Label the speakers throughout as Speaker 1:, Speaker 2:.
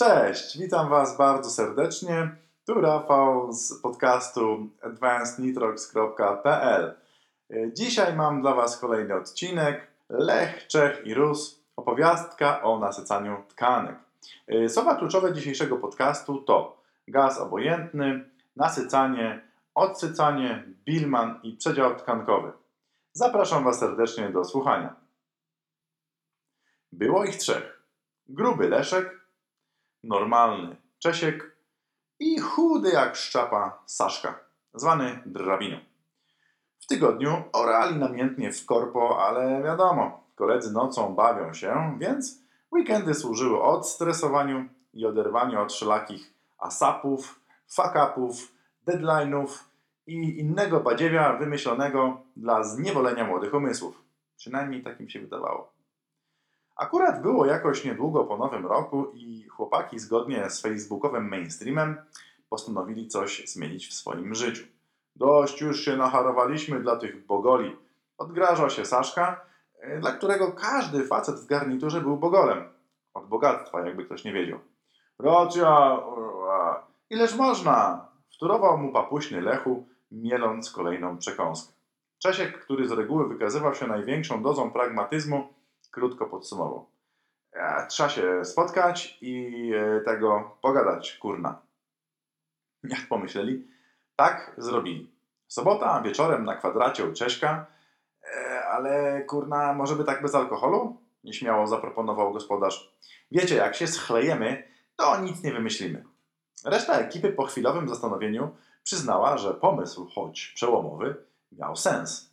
Speaker 1: Cześć, witam Was bardzo serdecznie. Tu Rafał z podcastu advancednitrox.pl. Dzisiaj mam dla Was kolejny odcinek Lech, Czech i Rus opowiastka o nasycaniu tkanek. Słowa kluczowe dzisiejszego podcastu to gaz obojętny, nasycanie, odsycanie, Bilman i przedział tkankowy. Zapraszam Was serdecznie do słuchania. Było ich trzech. Gruby Leszek, normalny Czesiek i chudy jak szczapa Saszka, zwany drabiną. W tygodniu orali namiętnie w korpo, ale wiadomo, koledzy nocą bawią się, więc weekendy służyły odstresowaniu i oderwaniu od wszelakich asapów, fuck-upów, deadline'ów i innego badziewia wymyślonego dla zniewolenia młodych umysłów. Przynajmniej tak mi się wydawało. Akurat było jakoś niedługo po nowym roku i chłopaki zgodnie z facebookowym mainstreamem postanowili coś zmienić w swoim życiu. Dość już się nacharowaliśmy dla tych bogoli. Odgrażał się Saszka, e, dla którego każdy facet w garniturze był bogolem. Od bogactwa, jakby ktoś nie wiedział. Racja, ileż można? Wturował mu papuśny Lechu, mieląc kolejną przekąskę. Czesiek, który z reguły wykazywał się największą dozą pragmatyzmu, krótko podsumował. E, trzeba się spotkać i e, tego pogadać, kurna. Jak pomyśleli, tak zrobili. Sobota wieczorem na kwadracie u Cześka, e, ale kurna, może by tak bez alkoholu? Nieśmiało zaproponował gospodarz. Wiecie, jak się schlejemy, to nic nie wymyślimy. Reszta ekipy po chwilowym zastanowieniu przyznała, że pomysł, choć przełomowy, miał sens.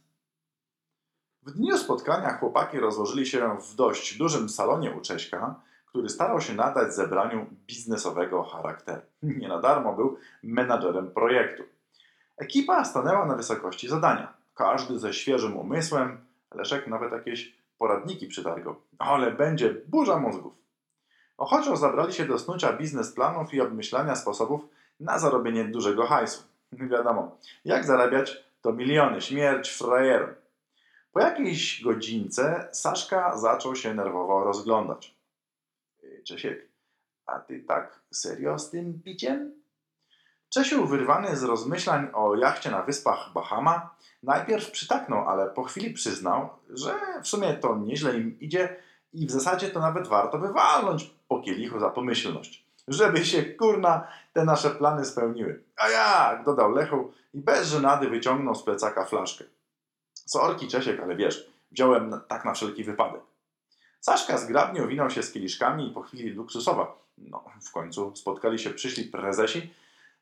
Speaker 1: W dniu spotkania chłopaki rozłożyli się w dość dużym salonie u Cześka, który starał się nadać zebraniu biznesowego charakteru. Nie na darmo był menadżerem projektu. Ekipa stanęła na wysokości zadania. Każdy ze świeżym umysłem, Leszek nawet jakieś poradniki przytargał. Ale będzie burza mózgów. Ochoczo zabrali się do snucia biznesplanów i obmyślania sposobów na zarobienie dużego hajsu. Wiadomo, jak zarabiać to miliony, śmierć frajerom. Po jakiejś godzince Saszka zaczął się nerwowo rozglądać. Czesiek, a ty tak serio z tym piciem? Czesiu, wyrwany z rozmyślań o jachcie na wyspach Bahama, najpierw przytaknął, ale po chwili przyznał, że w sumie to nieźle im idzie i w zasadzie to nawet warto wywalnąć po kielichu za pomyślność. Żeby się, kurna, te nasze plany spełniły. A jak, dodał Lechu i bez żenady wyciągnął z plecaka flaszkę. Sorki, Czesiek, ale wiesz, wziąłem tak na wszelki wypadek. Saszka zgrabnie owinął się z kieliszkami i po chwili luksusowa, no w końcu spotkali się przyszli prezesi,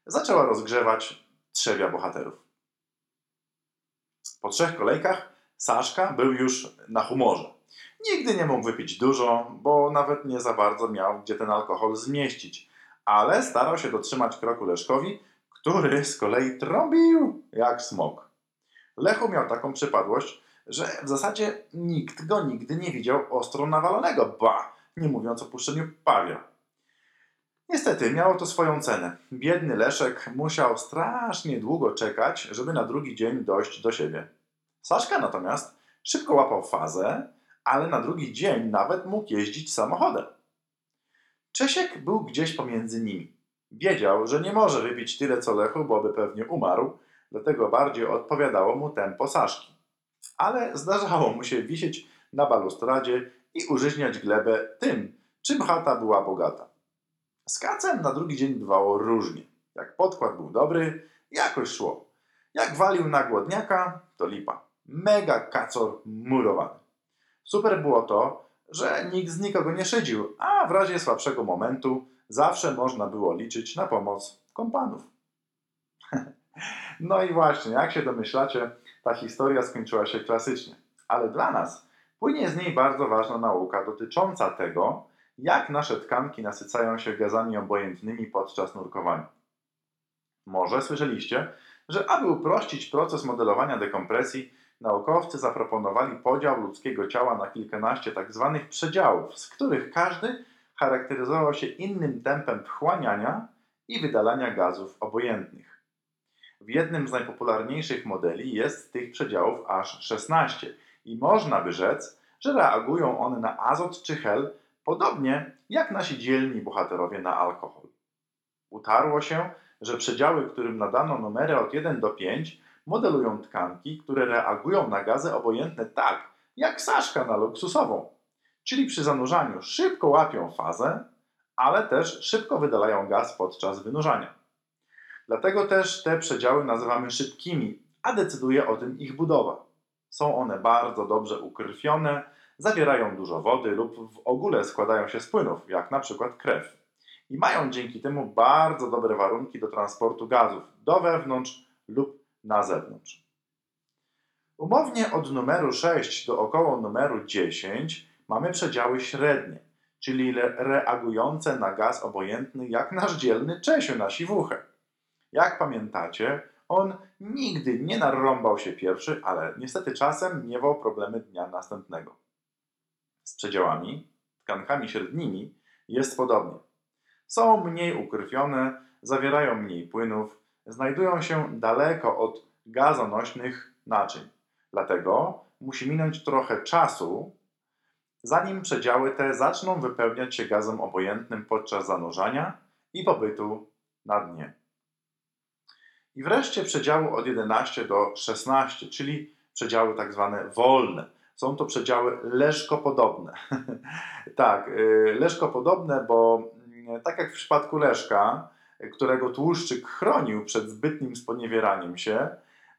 Speaker 1: zaczęła rozgrzewać trzewia bohaterów. Po trzech kolejkach Saszka był już na humorze. Nigdy nie mógł wypić dużo, bo nawet nie za bardzo miał gdzie ten alkohol zmieścić, ale starał się dotrzymać kroku Leszkowi, który z kolei trąbił jak smok. Lechu miał taką przypadłość, że w zasadzie nikt go nigdy nie widział ostro nawalonego, ba, nie mówiąc o puszczeniu pawia. Niestety miało to swoją cenę. Biedny Leszek musiał strasznie długo czekać, żeby na drugi dzień dojść do siebie. Saszka natomiast szybko łapał fazę, ale na drugi dzień nawet mógł jeździć samochodem. Czesiek był gdzieś pomiędzy nimi. Wiedział, że nie może wypić tyle co Lechu, bo by pewnie umarł, dlatego bardziej odpowiadało mu tempo Saszki. Ale zdarzało mu się wisieć na balustradzie i użyźniać glebę tym, czym chata była bogata. Z kacem na drugi dzień bywało różnie. Jak podkład był dobry, jakoś szło. Jak walił na głodniaka, to lipa. Mega kacor murowany. Super było to, że nikt z nikogo nie szydził, a w razie słabszego momentu zawsze można było liczyć na pomoc kompanów. No i właśnie, jak się domyślacie, ta historia skończyła się klasycznie. Ale dla nas płynie z niej bardzo ważna nauka dotycząca tego, jak nasze tkanki nasycają się gazami obojętnymi podczas nurkowania. Może słyszeliście, że aby uprościć proces modelowania dekompresji, naukowcy zaproponowali podział ludzkiego ciała na kilkanaście. Tak przedziałów, z których każdy charakteryzował się innym tempem wchłaniania i wydalania gazów obojętnych. W jednym z najpopularniejszych modeli jest tych przedziałów aż 16 i można by rzec, że reagują one na azot czy hel Podobnie jak nasi dzielni bohaterowie na alkohol. Utarło się, że przedziały, którym nadano numery od 1 do 5, modelują tkanki, które reagują na gazy obojętne tak, jak Saszka na luksusową. Czyli przy zanurzaniu szybko łapią fazę, ale też szybko wydalają gaz podczas wynurzania. Dlatego też te przedziały nazywamy szybkimi, a decyduje o tym ich budowa. Są one bardzo dobrze ukrwione, zawierają dużo wody lub w ogóle składają się z płynów, jak na przykład krew. I mają dzięki temu bardzo dobre warunki do transportu gazów do wewnątrz lub na zewnątrz. Umownie od numeru 6 do około numeru 10 mamy przedziały średnie, czyli reagujące na gaz obojętny jak nasz dzielny Czesiu na siwuchę. Jak pamiętacie, on nigdy nie narąbał się pierwszy, ale niestety czasem miewał problemy dnia następnego. Z przedziałami, tkankami średnimi, jest podobnie. Są mniej ukrwione, zawierają mniej płynów, znajdują się daleko od gazonośnych naczyń. Dlatego musi minąć trochę czasu, zanim przedziały te zaczną wypełniać się gazem obojętnym podczas zanurzania i pobytu na dnie. I wreszcie przedziały od 11 do 16, czyli przedziały tak zwane wolne. Są to przedziały leszkopodobne. tak, y, leszkopodobne, bo mm, tak jak w przypadku leszka, którego tłuszczyk chronił przed zbytnim sponiewieraniem się,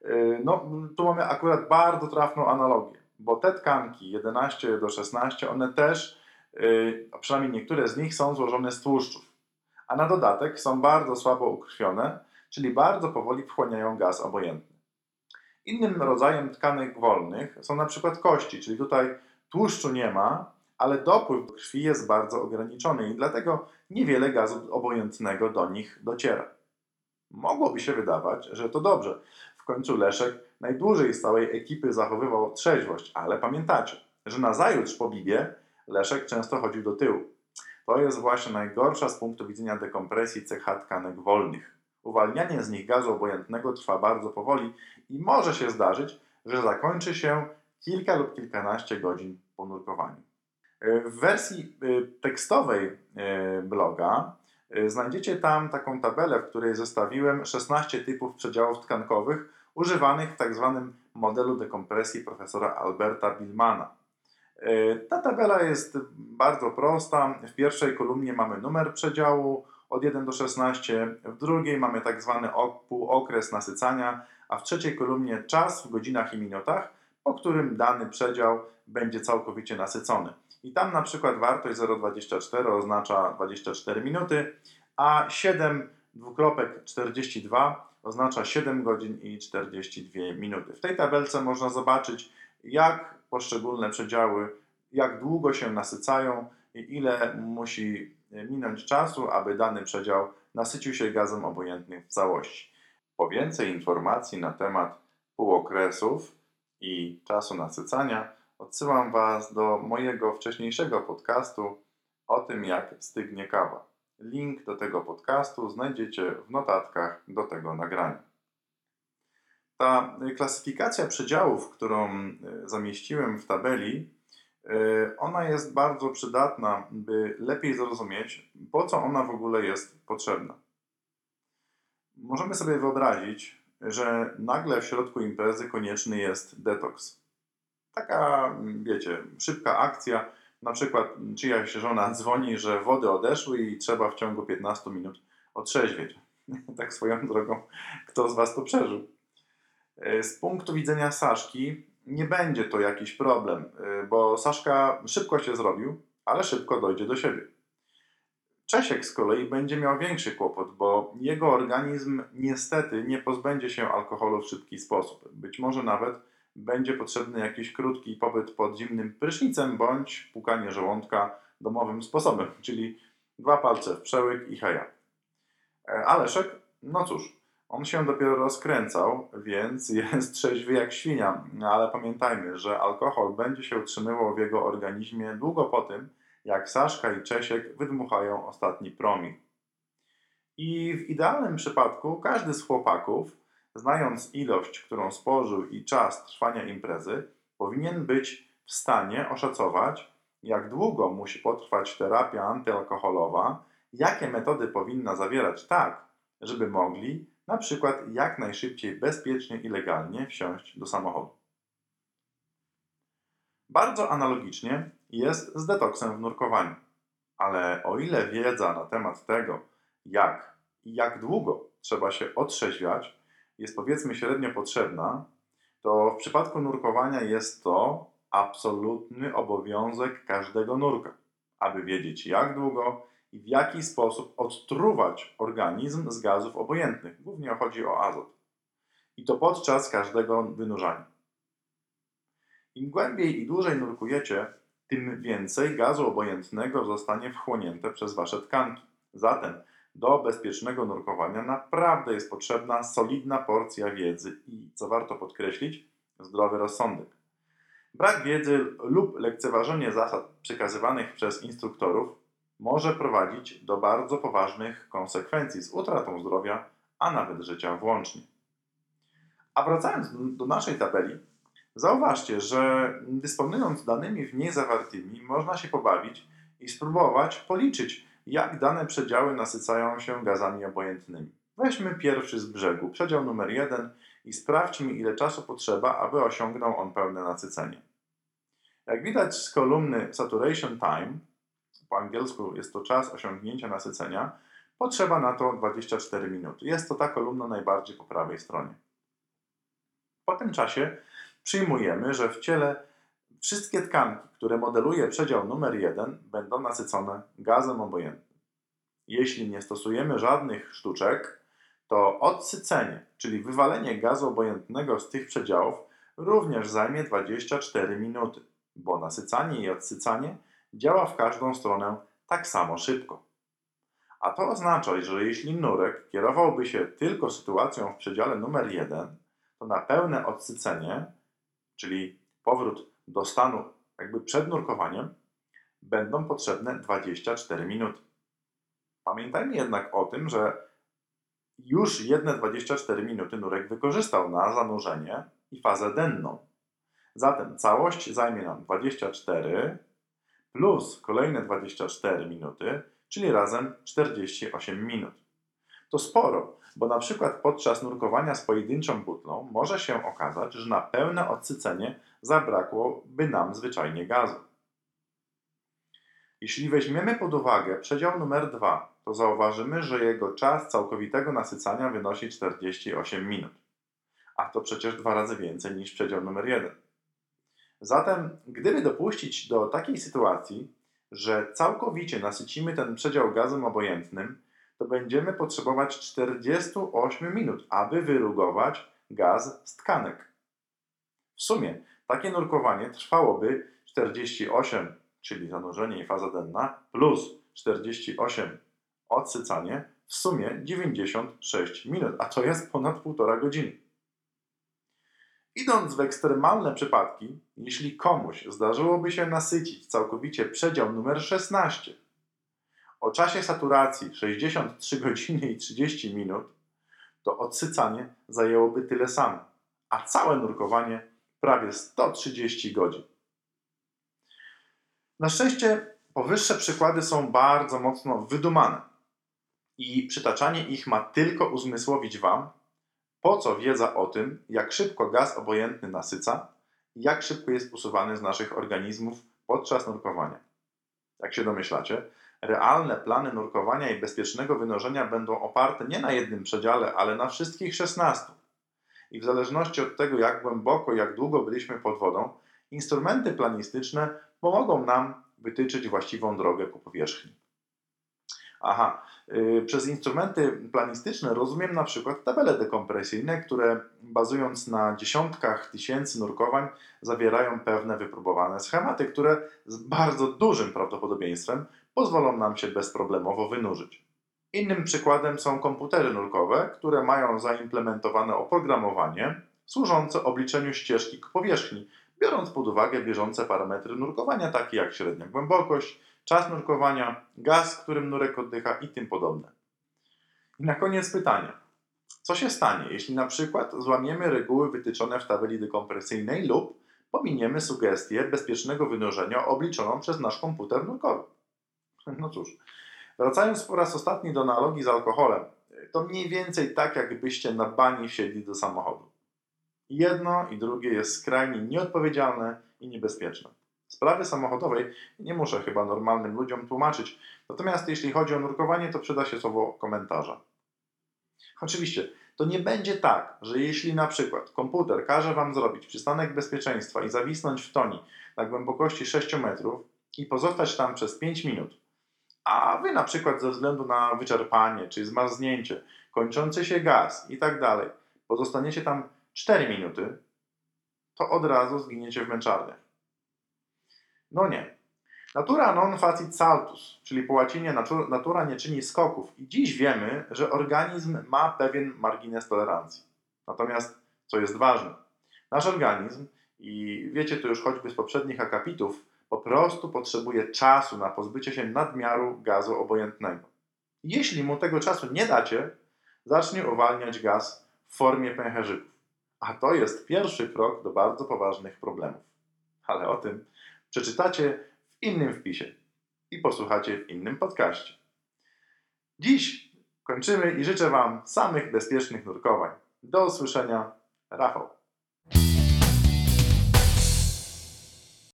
Speaker 1: y, no, tu mamy akurat bardzo trafną analogię, bo te tkanki 11 do 16, one też, y, a przynajmniej niektóre z nich są złożone z tłuszczów, a na dodatek są bardzo słabo ukrwione, czyli bardzo powoli wchłaniają gaz obojętny. Innym rodzajem tkanek wolnych są na przykład kości, czyli tutaj tłuszczu nie ma, ale dopływ krwi jest bardzo ograniczony i dlatego niewiele gazu obojętnego do nich dociera. Mogłoby się wydawać, że to dobrze. W końcu Leszek najdłużej z całej ekipy zachowywał trzeźwość, ale pamiętacie, że na zajutrz po Bibie Leszek często chodził do tyłu. To jest właśnie najgorsza z punktu widzenia dekompresji cecha tkanek wolnych. Uwalnianie z nich gazu obojętnego trwa bardzo powoli i może się zdarzyć, że zakończy się kilka lub kilkanaście godzin po nurkowaniu. W wersji y, tekstowej y, bloga y, znajdziecie tam taką tabelę, w której zestawiłem 16 typów przedziałów tkankowych używanych w tzw. Tak modelu dekompresji profesora Alberta Billmana. Ta tabela jest bardzo prosta. W pierwszej kolumnie mamy numer przedziału, od 1 do 16, w drugiej mamy tak zwany półokres nasycania, a w trzeciej kolumnie czas w godzinach i minutach, po którym dany przedział będzie całkowicie nasycony. I tam na przykład wartość 0,24 oznacza 24 minuty, a 7 dwukropek 42 oznacza 7 godzin i 42 minuty. W tej tabelce można zobaczyć, jak poszczególne przedziały, jak długo się nasycają i ile musi minąć czasu, aby dany przedział nasycił się gazem obojętnym w całości. Po więcej informacji na temat półokresów i czasu nasycania odsyłam Was do mojego wcześniejszego podcastu o tym, jak stygnie kawa. Link do tego podcastu znajdziecie w notatkach do tego nagrania. Ta klasyfikacja przedziałów, którą zamieściłem w tabeli, E, ona jest bardzo przydatna, by lepiej zrozumieć, po co ona w ogóle jest potrzebna. Możemy sobie wyobrazić, że nagle w środku imprezy konieczny jest detoks. Taka, wiecie, szybka akcja, na przykład czyjaś żona dzwoni, że wody odeszły i trzeba w ciągu 15 minut otrzeźwieć. tak swoją drogą, kto z Was to przeżył? E, z punktu widzenia Saszki, nie będzie to jakiś problem, y, bo Saszka szybko się zrobił, ale szybko dojdzie do siebie. Czesiek z kolei będzie miał większy kłopot, bo jego organizm niestety nie pozbędzie się alkoholu w szybki sposób. Być może nawet będzie potrzebny jakiś krótki pobyt pod zimnym prysznicem bądź pukanie żołądka domowym sposobem, czyli dwa palce w przełyk i heja. E, Aleszek, no cóż, on się dopiero rozkręcał, więc jest trzeźwy jak świnia, ale pamiętajmy, że alkohol będzie się utrzymywał w jego organizmie długo po tym, jak Saszka i Czesiek wydmuchają ostatni promil. I w idealnym przypadku każdy z chłopaków, znając ilość, którą spożył i czas trwania imprezy, powinien być w stanie oszacować, jak długo musi potrwać terapia antyalkoholowa, jakie metody powinna zawierać tak, żeby mogli na przykład jak najszybciej, bezpiecznie i legalnie wsiąść do samochodu. Bardzo analogicznie jest z detoksem w nurkowaniu, ale o ile wiedza na temat tego, jak i jak długo trzeba się otrzeźwiać, jest powiedzmy średnio potrzebna, to w przypadku nurkowania jest to absolutny obowiązek każdego nurka, aby wiedzieć jak długo i w jaki sposób odtruwać organizm z gazów obojętnych. Głównie chodzi o azot. I to podczas każdego wynurzania. Im głębiej i dłużej nurkujecie, tym więcej gazu obojętnego zostanie wchłonięte przez wasze tkanki. Zatem do bezpiecznego nurkowania naprawdę jest potrzebna solidna porcja wiedzy i, co warto podkreślić, zdrowy rozsądek. Brak wiedzy lub lekceważenie zasad przekazywanych przez instruktorów może prowadzić do bardzo poważnych konsekwencji z utratą zdrowia, a nawet życia włącznie. A wracając do naszej tabeli, zauważcie, że dysponując danymi w niej zawartymi, można się pobawić i spróbować policzyć, jak dane przedziały nasycają się gazami obojętnymi. Weźmy pierwszy z brzegu, przedział numer 1 i sprawdźmy, ile czasu potrzeba, aby osiągnął on pełne nasycenie. Jak widać z kolumny Saturation Time, po angielsku jest to czas osiągnięcia nasycenia, potrzeba na to 24 minuty. Jest to ta kolumna najbardziej po prawej stronie. Po tym czasie przyjmujemy, że w ciele wszystkie tkanki, które modeluje przedział numer 1, będą nasycone gazem obojętnym. Jeśli nie stosujemy żadnych sztuczek, to odsycenie, czyli wywalenie gazu obojętnego z tych przedziałów, również zajmie 24 minuty, bo nasycanie i odsycanie działa w każdą stronę tak samo szybko. A to oznacza, że jeśli nurek kierowałby się tylko sytuacją w przedziale numer 1, to na pełne odsycenie, czyli powrót do stanu jakby przed nurkowaniem, będą potrzebne 24 minuty. Pamiętajmy jednak o tym, że już jedne 24 minuty nurek wykorzystał na zanurzenie i fazę denną. Zatem całość zajmie nam 24 plus kolejne 24 minuty, czyli razem 48 minut. To sporo, bo na przykład podczas nurkowania z pojedynczą butlą może się okazać, że na pełne odsycenie zabrakłoby nam zwyczajnie gazu. Jeśli weźmiemy pod uwagę przedział numer 2, to zauważymy, że jego czas całkowitego nasycania wynosi 48 minut. A to przecież dwa razy więcej niż przedział numer 1. Zatem, gdyby dopuścić do takiej sytuacji, że całkowicie nasycimy ten przedział gazem obojętnym, to będziemy potrzebować 48 minut, aby wyrugować gaz z tkanek. W sumie takie nurkowanie trwałoby 48, czyli zanurzenie i faza denna, plus 48 odsycanie, w sumie 96 minut, a to jest ponad 1,5 godziny. Idąc w ekstremalne przypadki, jeśli komuś zdarzyłoby się nasycić całkowicie przedział numer 16, o czasie saturacji 63 godziny i 30 minut, to odsycanie zajęłoby tyle samo, a całe nurkowanie prawie 130 godzin. Na szczęście powyższe przykłady są bardzo mocno wydumane i przytaczanie ich ma tylko uzmysłowić Wam, po co wiedza o tym, jak szybko gaz obojętny nasyca i jak szybko jest usuwany z naszych organizmów podczas nurkowania. Jak się domyślacie, realne plany nurkowania i bezpiecznego wynoszenia będą oparte nie na jednym przedziale, ale na wszystkich 16. I w zależności od tego, jak głęboko, jak długo byliśmy pod wodą, instrumenty planistyczne pomogą nam wytyczyć właściwą drogę po powierzchni. Aha, yy, przez instrumenty planistyczne rozumiem na przykład tabele dekompresyjne, które bazując na dziesiątkach tysięcy nurkowań zawierają pewne wypróbowane schematy, które z bardzo dużym prawdopodobieństwem pozwolą nam się bezproblemowo wynurzyć. Innym przykładem są komputery nurkowe, które mają zaimplementowane oprogramowanie służące obliczeniu ścieżki k powierzchni, biorąc pod uwagę bieżące parametry nurkowania, takie jak średnia głębokość, czas nurkowania, gaz, którym nurek oddycha i tym podobne. I na koniec pytanie. Co się stanie, jeśli na przykład złamiemy reguły wytyczone w tabeli dekompresyjnej lub pominiemy sugestię bezpiecznego wynurzenia obliczoną przez nasz komputer nurkowy. No cóż, wracając po raz ostatni do analogii z alkoholem, to mniej więcej tak, jakbyście na bani wsiedli do samochodu. Jedno i drugie jest skrajnie nieodpowiedzialne i niebezpieczne. Sprawy samochodowej nie muszę chyba normalnym ludziom tłumaczyć, natomiast jeśli chodzi o nurkowanie, to przyda się słowo komentarza. Oczywiście, to nie będzie tak, że jeśli na przykład komputer każe Wam zrobić przystanek bezpieczeństwa i zawisnąć w toni na głębokości 6 metrów i pozostać tam przez 5 minut, a Wy na przykład ze względu na wyczerpanie czy zmarznięcie, kończący się gaz i tak dalej, pozostaniecie tam 4 minuty, to od razu zginiecie w męczarniach. No nie. Natura non facit saltus, czyli po łacinie natu- natura nie czyni skoków. I dziś wiemy, że organizm ma pewien margines tolerancji. Natomiast, co jest ważne, nasz organizm, i wiecie to już choćby z poprzednich akapitów, po prostu potrzebuje czasu na pozbycie się nadmiaru gazu obojętnego. Jeśli mu tego czasu nie dacie, zacznie uwalniać gaz w formie pęcherzyków. A to jest pierwszy krok do bardzo poważnych problemów. Ale o tym przeczytacie w innym wpisie i posłuchacie w innym podcaście. Dziś kończymy i życzę Wam samych bezpiecznych nurkowań. Do usłyszenia, Rafał.